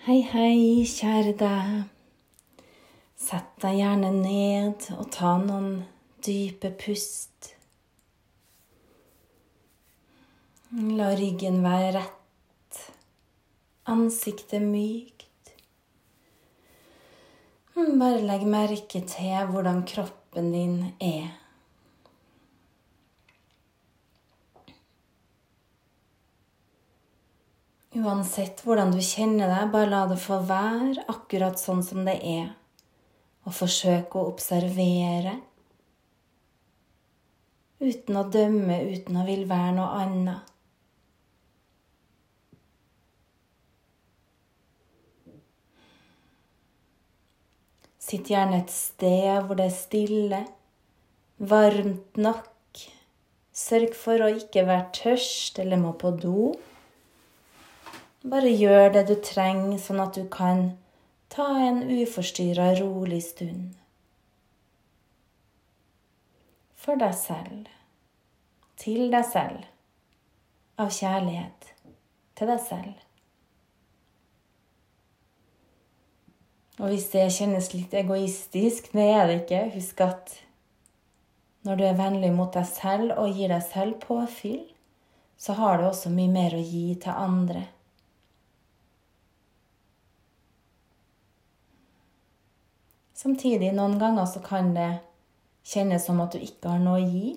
Hei, hei, kjære deg. Sett deg gjerne ned og ta noen dype pust. La ryggen være rett, ansiktet mykt. Bare legg merke til hvordan kroppen din er. Uansett hvordan du kjenner deg, bare la det få være akkurat sånn som det er. Og forsøk å observere. Uten å dømme, uten å vil være noe annet. Sitt gjerne et sted hvor det er stille, varmt nok. Sørg for å ikke være tørst eller må på do. Bare gjør det du trenger, sånn at du kan ta en uforstyrra, rolig stund. For deg selv. Til deg selv. Av kjærlighet til deg selv. Og hvis det kjennes litt egoistisk, det er det ikke. Husk at når du er vennlig mot deg selv og gir deg selv påfyll, så har du også mye mer å gi til andre. Samtidig, noen ganger så kan det kjennes som at du ikke har noe å gi.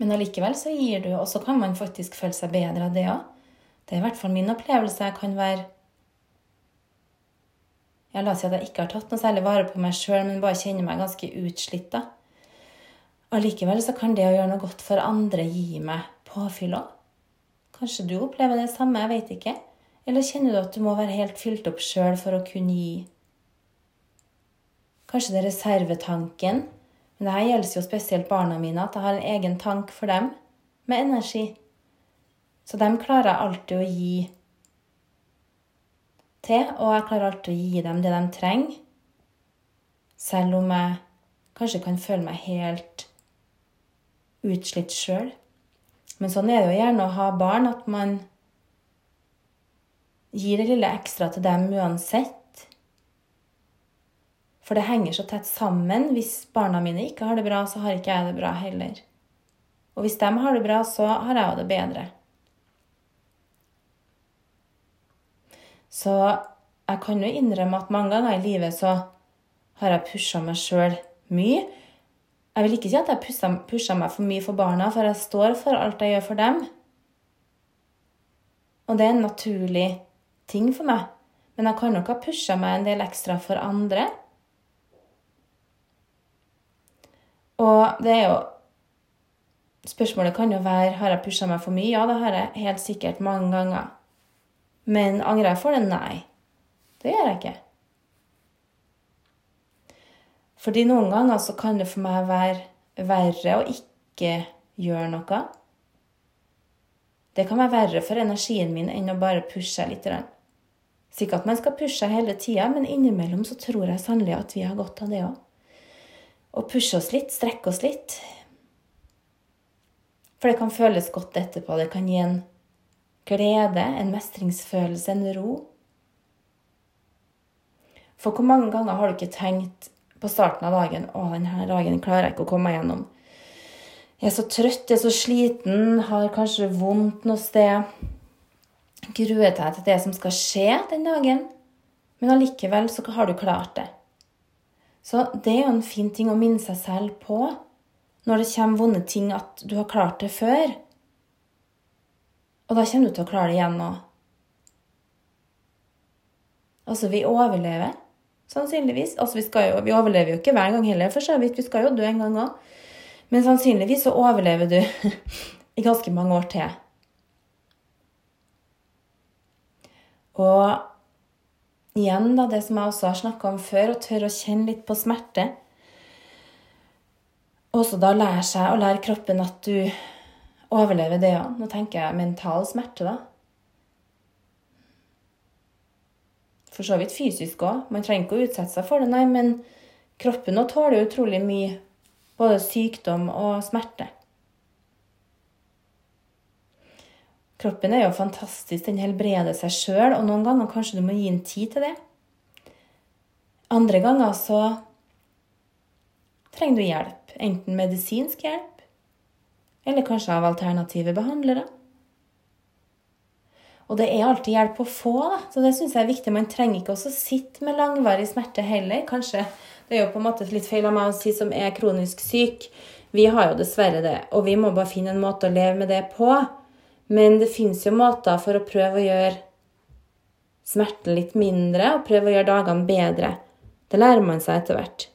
Men allikevel så gir du, og så kan man faktisk føle seg bedre av det òg. Det er i hvert fall min opplevelse. Jeg kan være ja, La oss si at jeg ikke har tatt noe særlig vare på meg sjøl, men bare kjenner meg ganske utslitt. da. Allikevel så kan det å gjøre noe godt for andre gi meg påfyll òg. Kanskje du opplever det samme, jeg vet ikke. Eller kjenner du at du må være helt fylt opp sjøl for å kunne gi Kanskje det er reservetanken. Men dette gjelder jo spesielt barna mine, at jeg har en egen tank for dem med energi. Så dem klarer jeg alltid å gi til, og jeg klarer alltid å gi dem det de trenger. Selv om jeg kanskje kan føle meg helt utslitt sjøl. Men sånn er det jo gjerne å ha barn, at man gir det lille ekstra til dem uansett. For det henger så tett sammen. Hvis barna mine ikke har det bra, så har ikke jeg det bra heller. Og hvis de har det bra, så har jeg det bedre. Så jeg kan jo innrømme at mange ganger i livet så har jeg pusha meg sjøl mye. Jeg vil ikke si at jeg pusha meg for mye for barna, for jeg står for alt jeg gjør for dem. Og det er en naturlig ting for meg. Men jeg kan nok ha pusha meg en del ekstra for andre. Og det er jo Spørsmålet kan jo være har jeg pusha meg for mye. Ja, det har jeg helt sikkert mange ganger. Men angrer jeg for det? Nei. Det gjør jeg ikke. Fordi noen ganger så kan det for meg være verre å ikke gjøre noe. Det kan være verre for energien min enn å bare pushe litt. Sikkert at man skal pushe hele tida, men innimellom så tror jeg sannelig at vi har godt av det òg og pushe oss litt, strekke oss litt. For det kan føles godt etterpå. Det kan gi en glede, en mestringsfølelse, en ro. For hvor mange ganger har du ikke tenkt på starten av dagen 'Å, denne dagen klarer jeg ikke å komme meg gjennom'. Jeg er så trøtt, jeg er så sliten, har kanskje vondt noe sted. Gruer deg til det som skal skje den dagen. Men allikevel så har du klart det. Så det er jo en fin ting å minne seg selv på når det kommer vonde ting, at du har klart det før. Og da kommer du til å klare det igjen nå. Altså, vi overlever sannsynligvis. Altså, vi, jo, vi, overlever jo ikke hver gang heller, for så vidt. Vi skal jo dø en gang òg. Men sannsynligvis så overlever du i ganske mange år til. Og igjen da, det som jeg også har snakka om før, å tørre å kjenne litt på smerte. Også da lære seg å lære kroppen at du overlever det òg. Nå tenker jeg mental smerte, da. For så vidt fysisk òg. Man trenger ikke å utsette seg for det, nei, men kroppen nå tåler utrolig mye. Både sykdom og smerte. Kroppen er jo fantastisk, den helbreder seg sjøl, og noen ganger kanskje du må gi en tid til det. Andre ganger så trenger du hjelp, enten medisinsk hjelp, eller kanskje av alternative behandlere. Og det er alltid hjelp å få, da. så det syns jeg er viktig. Man trenger ikke også sitte med langvarig smerte heller. Kanskje det er jo på en måte litt feil av meg å si som er kronisk syk. Vi har jo dessverre det, og vi må bare finne en måte å leve med det på. Men det fins jo måter for å prøve å gjøre smerten litt mindre og prøve å gjøre dagene bedre. Det lærer man seg etter hvert.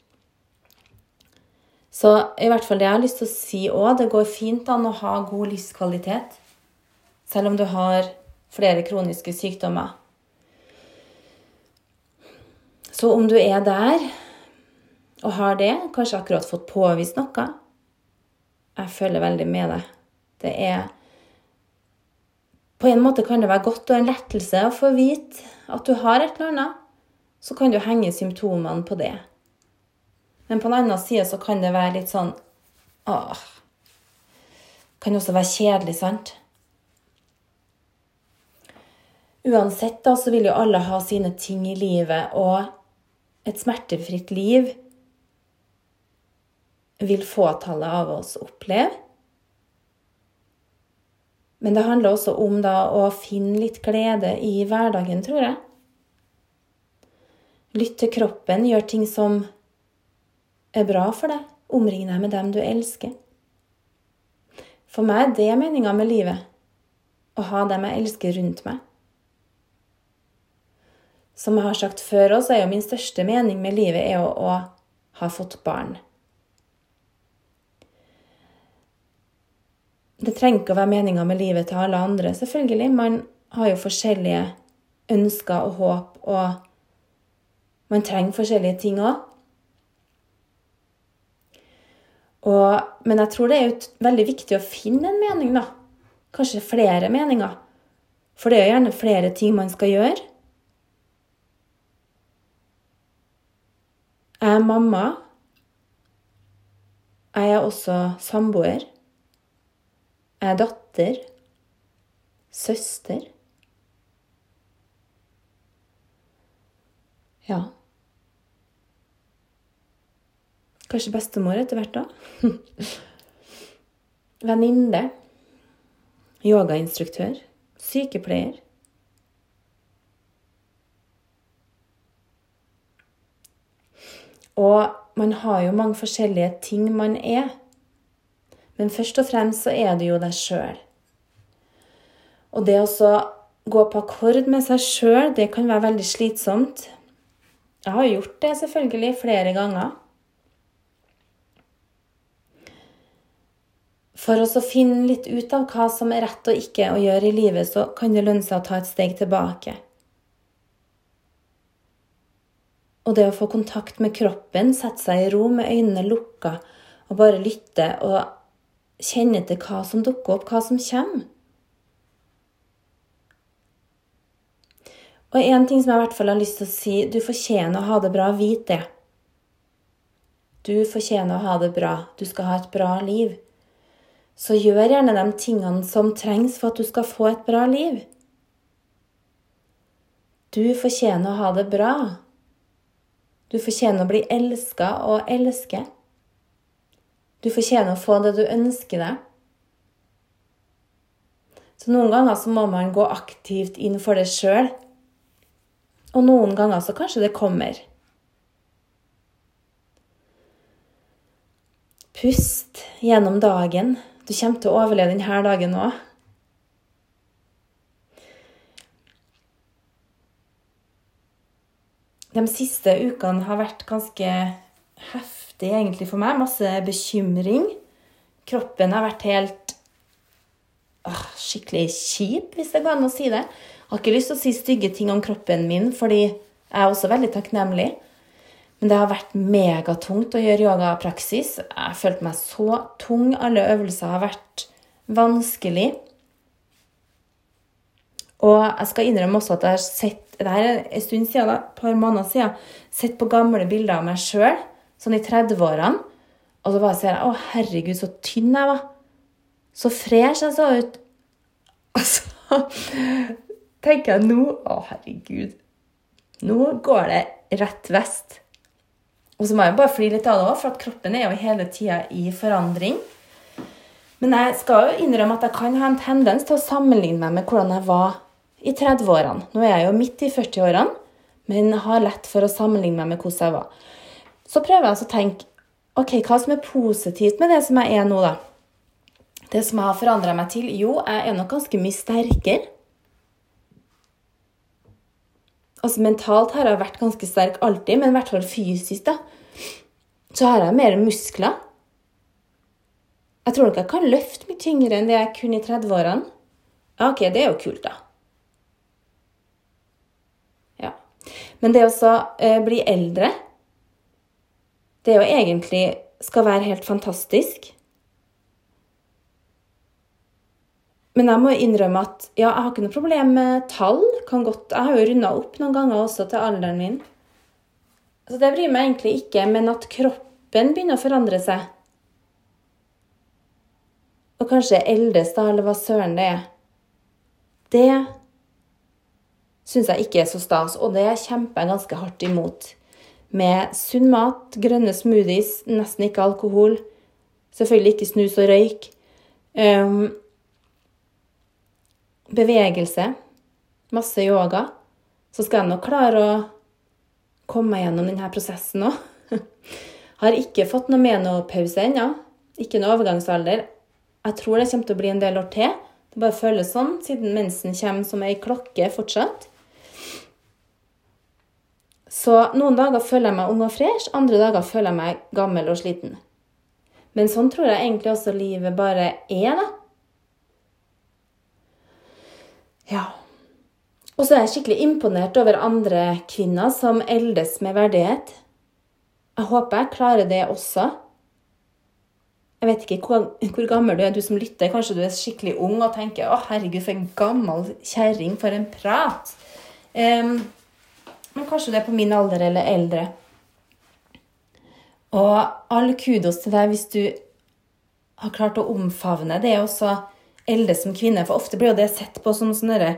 Så i hvert fall det jeg har lyst til å si òg, det går fint an å ha god livskvalitet selv om du har flere kroniske sykdommer. Så om du er der og har det, kanskje akkurat fått påvist noe Jeg føler veldig med deg. Det er på en måte kan det være godt og en lettelse å få vite at du har et eller annet. Så kan du henge symptomene på det. Men på den annen side så kan det være litt sånn åh, Kan også være kjedelig, sant? Uansett da, så vil jo alle ha sine ting i livet, og et smertefritt liv vil fåtallet av oss oppleve. Men det handler også om da å finne litt glede i hverdagen, tror jeg. Lytt til kroppen, gjør ting som er bra for deg. Omring deg med dem du elsker. For meg er det meninga med livet. Å ha dem jeg elsker rundt meg. Som jeg har sagt før også, er jo min største mening med livet å, å ha fått barn. Det trenger ikke å være meninga med livet til alle andre. Selvfølgelig, man har jo forskjellige ønsker og håp, og man trenger forskjellige ting òg. Men jeg tror det er veldig viktig å finne en mening, da. Kanskje flere meninger. For det er jo gjerne flere ting man skal gjøre. Jeg er mamma. Jeg er også samboer. Er datter, søster. Ja. Kanskje bestemor etter hvert, da. Venninne. Yogainstruktør. Sykepleier. Og man har jo mange forskjellige ting man er. Men først og fremst så er det jo deg sjøl. Og det å gå på akkord med seg sjøl, det kan være veldig slitsomt. Jeg har gjort det selvfølgelig flere ganger. For å finne litt ut av hva som er rett og ikke å gjøre i livet, så kan det lønne seg å ta et steg tilbake. Og det å få kontakt med kroppen, sette seg i ro med øynene lukka og bare lytte og kjenne til hva som dukker opp, hva som kommer. Og én ting som jeg i hvert fall har lyst til å si du fortjener å ha det bra. Vit det. Du fortjener å ha det bra. Du skal ha et bra liv. Så gjør gjerne de tingene som trengs for at du skal få et bra liv. Du fortjener å ha det bra. Du fortjener å bli elska og elske. Du fortjener å få det du ønsker deg. Så noen ganger så må man gå aktivt inn for det sjøl. Og noen ganger så kanskje det kommer. Pust gjennom dagen. Du kommer til å overleve denne dagen òg. De siste ukene har vært ganske heftige heftig egentlig for meg. Masse bekymring. Kroppen har vært helt øh, skikkelig kjip, hvis det går an å si det. Jeg har ikke lyst til å si stygge ting om kroppen min, fordi jeg er også veldig takknemlig. Men det har vært megatungt å gjøre yogapraksis. Jeg har følt meg så tung. Alle øvelser har vært vanskelig. Og jeg skal innrømme også at jeg har sett det her er en stund siden, da, et par måneder siden, sett på gamle bilder av meg sjøl sånn i 30-årene. Og så bare ser jeg Å, herregud, så tynn jeg var. Så fresh jeg så ut. Og så tenker jeg nå Å, herregud. Nå går det rett vest. Og så må jeg bare flire litt av det òg, for at kroppen er jo hele tida i forandring. Men jeg skal jo innrømme at jeg kan ha en tendens til å sammenligne meg med hvordan jeg var i 30-årene. Nå er jeg jo midt i 40-årene, men har lett for å sammenligne meg med hvordan jeg var. Så prøver jeg å tenke ok, hva som er positivt med det som jeg er nå, da. Det som jeg har forandra meg til? Jo, jeg er nok ganske mye sterkere. Altså Mentalt har jeg vært ganske sterk alltid, men i hvert fall fysisk. da. Så har jeg mer muskler. Jeg tror nok jeg kan løfte mye tyngre enn det jeg kunne i 30-årene. Ja, OK, det er jo kult, da. Ja. Men det å eh, bli eldre, det jo egentlig skal være helt fantastisk. Men jeg må innrømme at ja, jeg har ikke noe problem med tall. Kan godt, jeg har jo runda opp noen ganger også til alderen min. Så det bryr meg egentlig ikke, men at kroppen begynner å forandre seg og kanskje eldes, da, eller hva søren det er. Det syns jeg ikke er så stas, og det kjemper jeg ganske hardt imot. Med sunn mat, grønne smoothies, nesten ikke alkohol. Selvfølgelig ikke snus og røyk. Um, bevegelse. Masse yoga. Så skal jeg nok klare å komme meg gjennom denne prosessen òg. Har ikke fått noe menopause ennå. Ikke noe overgangsalder. Jeg tror det kommer til å bli en del år til. Det bare føles sånn, siden mensen kommer som ei klokke fortsatt. Så noen dager føler jeg meg ung og fresh, andre dager føler jeg meg gammel og sliten. Men sånn tror jeg egentlig også livet bare er, da. Ja. Og så er jeg skikkelig imponert over andre kvinner som eldes med verdighet. Jeg håper jeg klarer det også. Jeg vet ikke hvor, hvor, gammel du er, du som lytter. Kanskje du er skikkelig ung og tenker 'Å, herregud, for en gammel kjerring. For en prat'. Um, men kanskje du er på min alder eller eldre. Og all kudos til deg hvis du har klart å omfavne det også eldre som kvinne. For ofte blir jo det sett på som sånne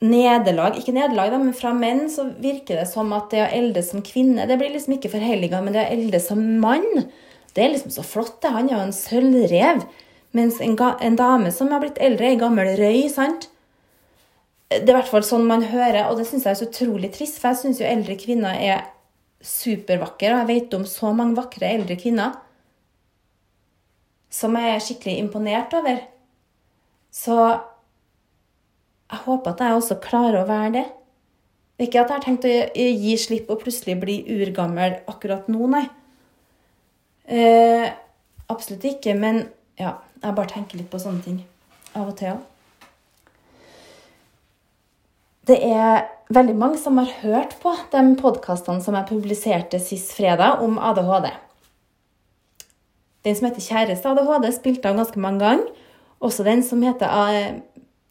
nederlag. Ikke nederlag, men fra menn så virker det som at det å elde som kvinne det blir liksom ikke forhelliga, men det å elde som mann det er liksom så flott. det. Han er jo en sølvrev. Mens en, en, dame som har blitt eldre, er gammel røy. sant? Det er i hvert fall sånn man hører, og det syns jeg er så utrolig trist. For jeg syns jo eldre kvinner er supervakre, og jeg vet om så mange vakre eldre kvinner som jeg er skikkelig imponert over. Så jeg håper at jeg også klarer å være det. Ikke at jeg har tenkt å gi slipp og plutselig bli urgammel akkurat nå, nei. Eh, absolutt ikke, men ja, jeg bare tenker litt på sånne ting av og til òg. Det er veldig mange som har hørt på de podkastene som jeg publiserte sist fredag om ADHD. Den som heter 'Kjæreste ADHD', spilte han ganske mange ganger. Også den som heter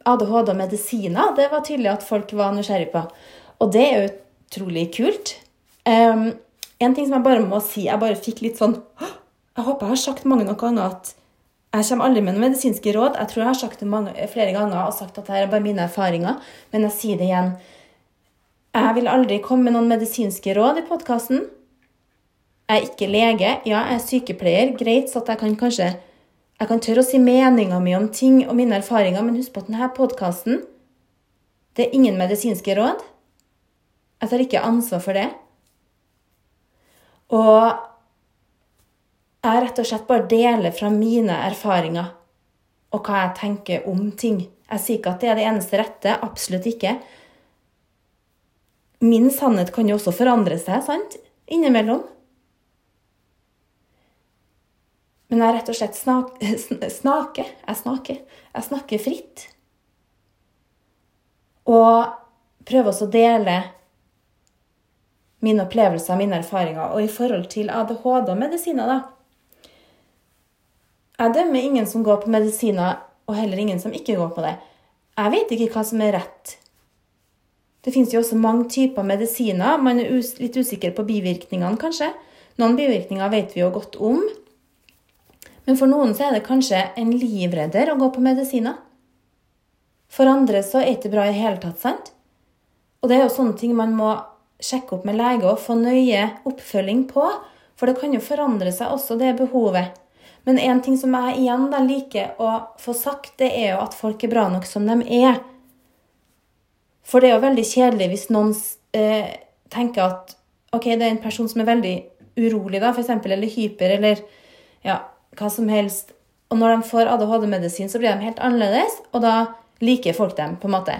ADHD og medisiner. Det var tydelig at folk var nysgjerrig på. Og det er utrolig kult. Um, en ting som jeg bare må si, jeg bare fikk litt sånn Jeg håper jeg har sagt mange nok ganger at jeg kommer aldri med noen medisinske råd. Jeg tror jeg har sagt det mange, flere ganger og sagt at dette er bare mine erfaringer, men jeg sier det igjen. Jeg vil aldri komme med noen medisinske råd i podkasten. Jeg er ikke lege. Ja, jeg er sykepleier. Greit, så at jeg kan kanskje jeg kan tørre å si meninga mi om ting og mine erfaringer, men husk på at denne podkasten det er ingen medisinske råd. Jeg tar ikke ansvar for det. Og jeg rett og slett bare deler fra mine erfaringer og hva jeg tenker om ting. Jeg sier ikke at det er det eneste rette. Absolutt ikke. Min sannhet kan jo også forandre seg, sant? Innimellom. Men jeg rett og slett snak, snaker. Jeg snakker. Jeg snakker fritt. Og prøver også å dele mine opplevelser mine erfaringer. Og i forhold til ADHD og medisiner, da. Jeg dømmer ingen som går på medisiner, og heller ingen som ikke går på det. Jeg vet ikke hva som er rett. Det finnes jo også mange typer medisiner. Man er litt usikker på bivirkningene, kanskje. Noen bivirkninger vet vi jo godt om. Men for noen så er det kanskje en livredder å gå på medisiner. For andre så er det ikke bra i hele tatt, sant? Og det er jo sånne ting man må sjekke opp med lege og få nøye oppfølging på. For det kan jo forandre seg også, det behovet. Men en ting som jeg igjen da liker å få sagt, det er jo at folk er bra nok som de er. For det er jo veldig kjedelig hvis noen eh, tenker at ok, det er en person som er veldig urolig, da, f.eks., eller hyper, eller ja, hva som helst. Og når de får ADHD-medisin, så blir de helt annerledes, og da liker folk dem, på en måte.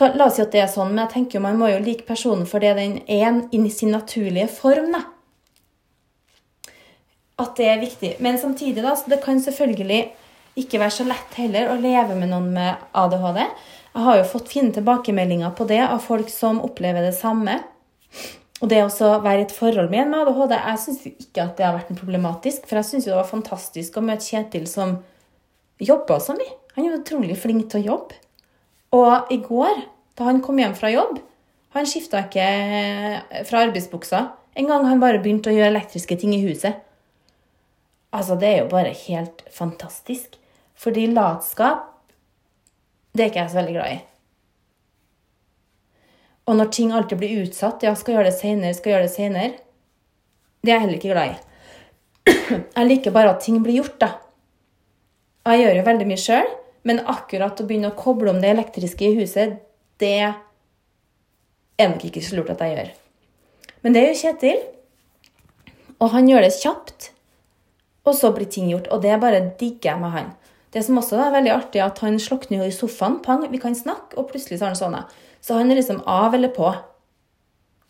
La oss si at det er sånn, men jeg tenker jo man må jo like personen for det den er i sin naturlige form. da. At det er viktig. Men samtidig, da, det kan selvfølgelig ikke være så lett heller å leve med noen med ADHD. Jeg har jo fått fine tilbakemeldinger på det av folk som opplever det samme. Og det å være i et forhold med en med ADHD Jeg syns ikke at det har vært problematisk. For jeg syns det var fantastisk å møte Kjetil som jobba så mye. Han er utrolig flink til å jobbe. Og i går, da han kom hjem fra jobb Han skifta ikke fra arbeidsbuksa. En gang han bare begynte å gjøre elektriske ting i huset. Altså, det er jo bare helt fantastisk. Fordi latskap, det er ikke jeg så veldig glad i. Og når ting alltid blir utsatt, ja, skal gjøre det seinere, skal gjøre det seinere, det er jeg heller ikke glad i. Jeg liker bare at ting blir gjort, da. Og jeg gjør jo veldig mye sjøl, men akkurat å begynne å koble om det elektriske i huset, det er nok ikke så lurt at jeg gjør. Men det gjør Kjetil, og han gjør det kjapt. Og så blir ting gjort. Og det bare digger jeg med han. Det som også er veldig artig, er at han slukner jo i sofaen. Pang, vi kan snakke, og plutselig så har han sånn. Så han er liksom av eller på.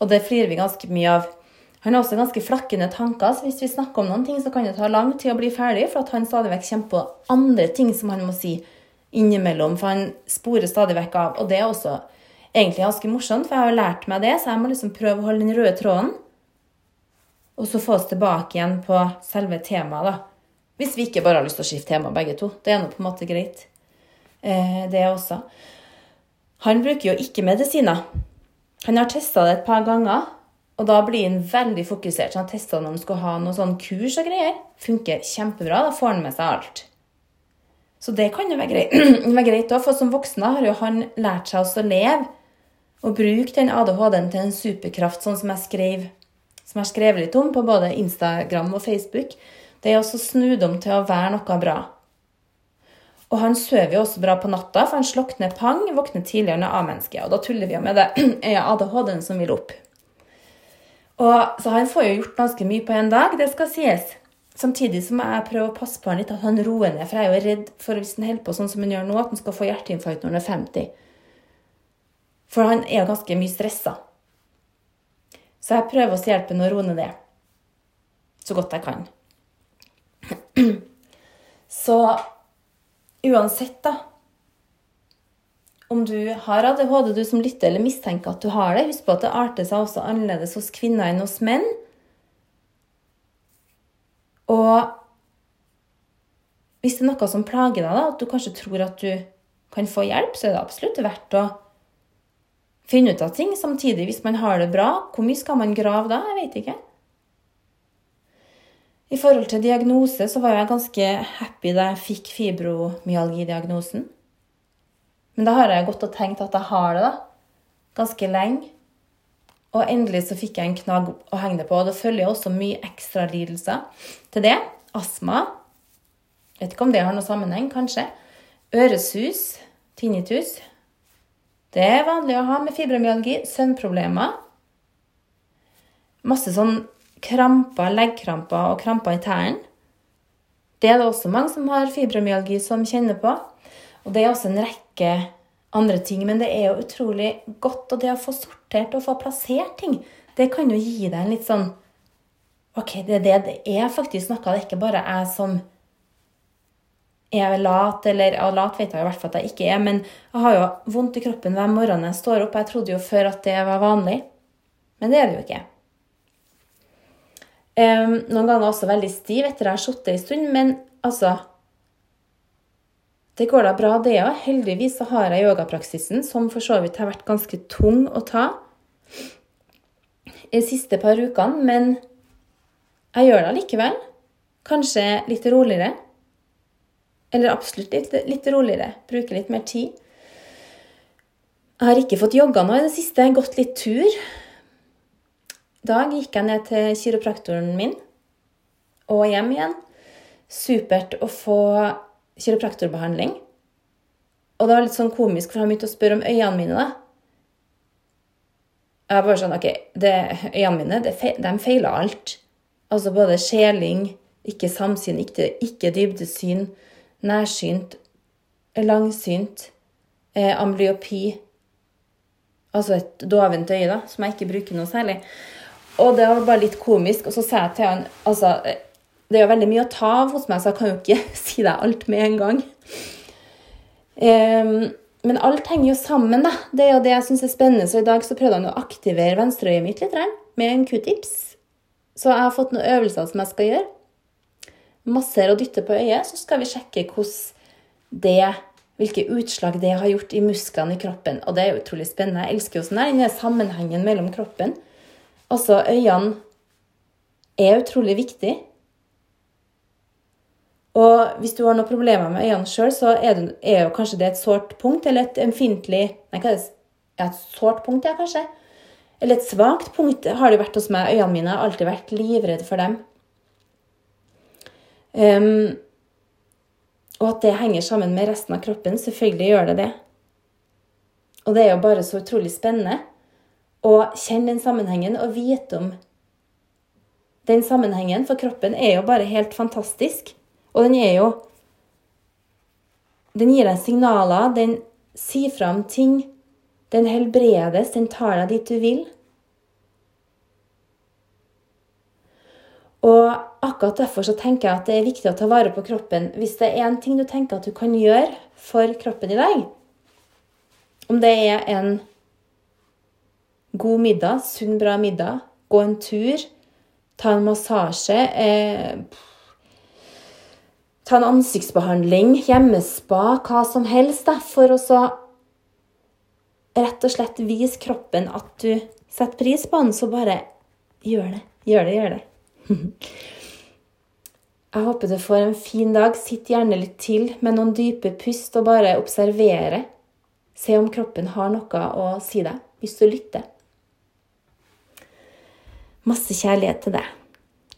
Og det flirer vi ganske mye av. Han har også ganske flakkende tanker, så hvis vi snakker om noen ting, så kan det ta lang tid å bli ferdig, for at han stadig vekk kommer på andre ting som han må si innimellom, for han sporer stadig vekk av. Og det er også egentlig ganske morsomt, for jeg har jo lært meg det, så jeg må liksom prøve å holde den røde tråden og så få oss tilbake igjen på selve temaet, da. Hvis vi ikke bare har lyst til å skifte tema, begge to. Det er nå på en måte greit, eh, det også. Han bruker jo ikke medisiner. Han har testa det et par ganger, og da blir han veldig fokusert. Så han testa når han skulle ha noe sånn kurs og greier. Funker kjempebra. Da får han med seg alt. Så det kan jo være greit, være for som voksne har jo han lært seg å leve og bruke den ADHD-en til en superkraft, sånn som jeg skrev som jeg har skrevet litt om på både Instagram og Facebook, det er å snu dem til å være noe bra. Og han sover jo også bra på natta, for han slokner pang, våkner tidligere enn A-mennesket. Og da tuller vi jo med det. er ADHD-en som vil opp. Og, så han får jo gjort ganske mye på en dag, det skal sies. Samtidig som jeg prøver å passe på han litt, at han roer ned. For jeg er jo redd for hvis han holder på sånn som han gjør nå, at han skal få hjerteinfarkt når han er 50. For han er jo ganske mye stressa. Så jeg prøver å hjelpe henne å roe ned det så godt jeg kan. Så uansett, da Om du har ADHD, du som lytter, eller mistenker at du har det, husk på at det arter seg også annerledes hos kvinner enn hos menn. Og hvis det er noe som plager deg, da, at du kanskje tror at du kan få hjelp, så er det absolutt verdt å finne ut av ting samtidig hvis man har det bra. Hvor mye skal man grave da? Jeg vet ikke. I forhold til diagnose så var jeg ganske happy da jeg fikk fibromyalgi-diagnosen. Men da har jeg gått og tenkt at jeg har det, da. Ganske lenge. Og endelig så fikk jeg en knagg å henge det på. Og det følger også mye ekstra lidelser til det. Astma. Vet ikke om det har noe sammenheng, kanskje. Øresus. Tinnitus. Det er vanlig å ha med fibromyalgi. Søvnproblemer. Masse sånn kramper, leggkramper og kramper i tærne. Det er det også mange som har fibromyalgi, som kjenner på. Og det er også en rekke andre ting. Men det er jo utrolig godt, og det å få sortert og få plassert ting, det kan jo gi deg en litt sånn OK, det er det det er faktisk noe. Det er ikke bare jeg som er lat, eller ja, lat vet jeg i hvert fall at jeg ikke er, men jeg har jo vondt i kroppen hver morgen jeg står opp. Jeg trodde jo før at det var vanlig, men det er det jo ikke. Um, noen ganger også veldig stiv etter jeg har sittet en stund, men altså Det går da bra, det òg. Heldigvis så har jeg yogapraksisen, som for så vidt har vært ganske tung å ta de siste par ukene, men jeg gjør det likevel. Kanskje litt roligere. Eller absolutt litt, litt roligere. Bruke litt mer tid. Jeg har ikke fått jogga nå i det siste. Gått litt tur. I dag gikk jeg ned til kiropraktoren min og hjem igjen. Supert å få kiropraktorbehandling. Og det var litt sånn komisk, for han begynte å spørre om øynene mine. da. Jeg bare sånn OK, det, øynene mine det, de feiler alt. Altså både skjeling, ikke samsyn, ikke, ikke dybdesyn, nærsynt, langsynt, eh, amblyopi Altså et dovent øye, da, som jeg ikke bruker noe særlig. Og det var bare litt komisk. Og så sa jeg til han altså, Det er jo veldig mye å ta av hos meg, så jeg kan jo ikke si deg alt med en gang. Um, men alt henger jo sammen, da. Det er jo det jeg syns er spennende. Så i dag så prøvde han å aktivere venstreøyet mitt litt med en q-tips. Så jeg har fått noen øvelser som jeg skal gjøre. Massere og dytte på øyet, så skal vi sjekke det, hvilke utslag det har gjort i musklene i kroppen. Og det er utrolig spennende. Jeg elsker jo sånn denne sammenhengen mellom kroppen. Altså, øynene er utrolig viktig. Og hvis du har noen problemer med øynene sjøl, så er, det, er, jo kanskje det et sårt punkt, eller et ømfintlig Nei, hva er det? Et sårt punkt, ja, kanskje? Eller et svakt punkt har det vært hos meg. Øynene mine har alltid vært livredd for dem. Um, og at det henger sammen med resten av kroppen. Selvfølgelig gjør det det. Og det er jo bare så utrolig spennende å kjenne den sammenhengen og vite om den sammenhengen, for kroppen er jo bare helt fantastisk. Og den er jo Den gir deg signaler, den sier fra om ting. Den helbredes, den tar deg dit du vil. Og akkurat derfor så tenker jeg at det er viktig å ta vare på kroppen. Hvis det er en ting du tenker at du kan gjøre for kroppen i dag, om det er en god middag, sunn, bra middag, gå en tur, ta en massasje eh, ta en ansiktsbehandling, hjemmespa, hva som helst, da, for å så rett og slett vise kroppen at du setter pris på den, så bare gjør det. Gjør det, gjør det. Jeg håper du får en fin dag. Sitt gjerne litt til med noen dype pust og bare observere. Se om kroppen har noe å si deg, hvis du lytter. Masse kjærlighet til deg.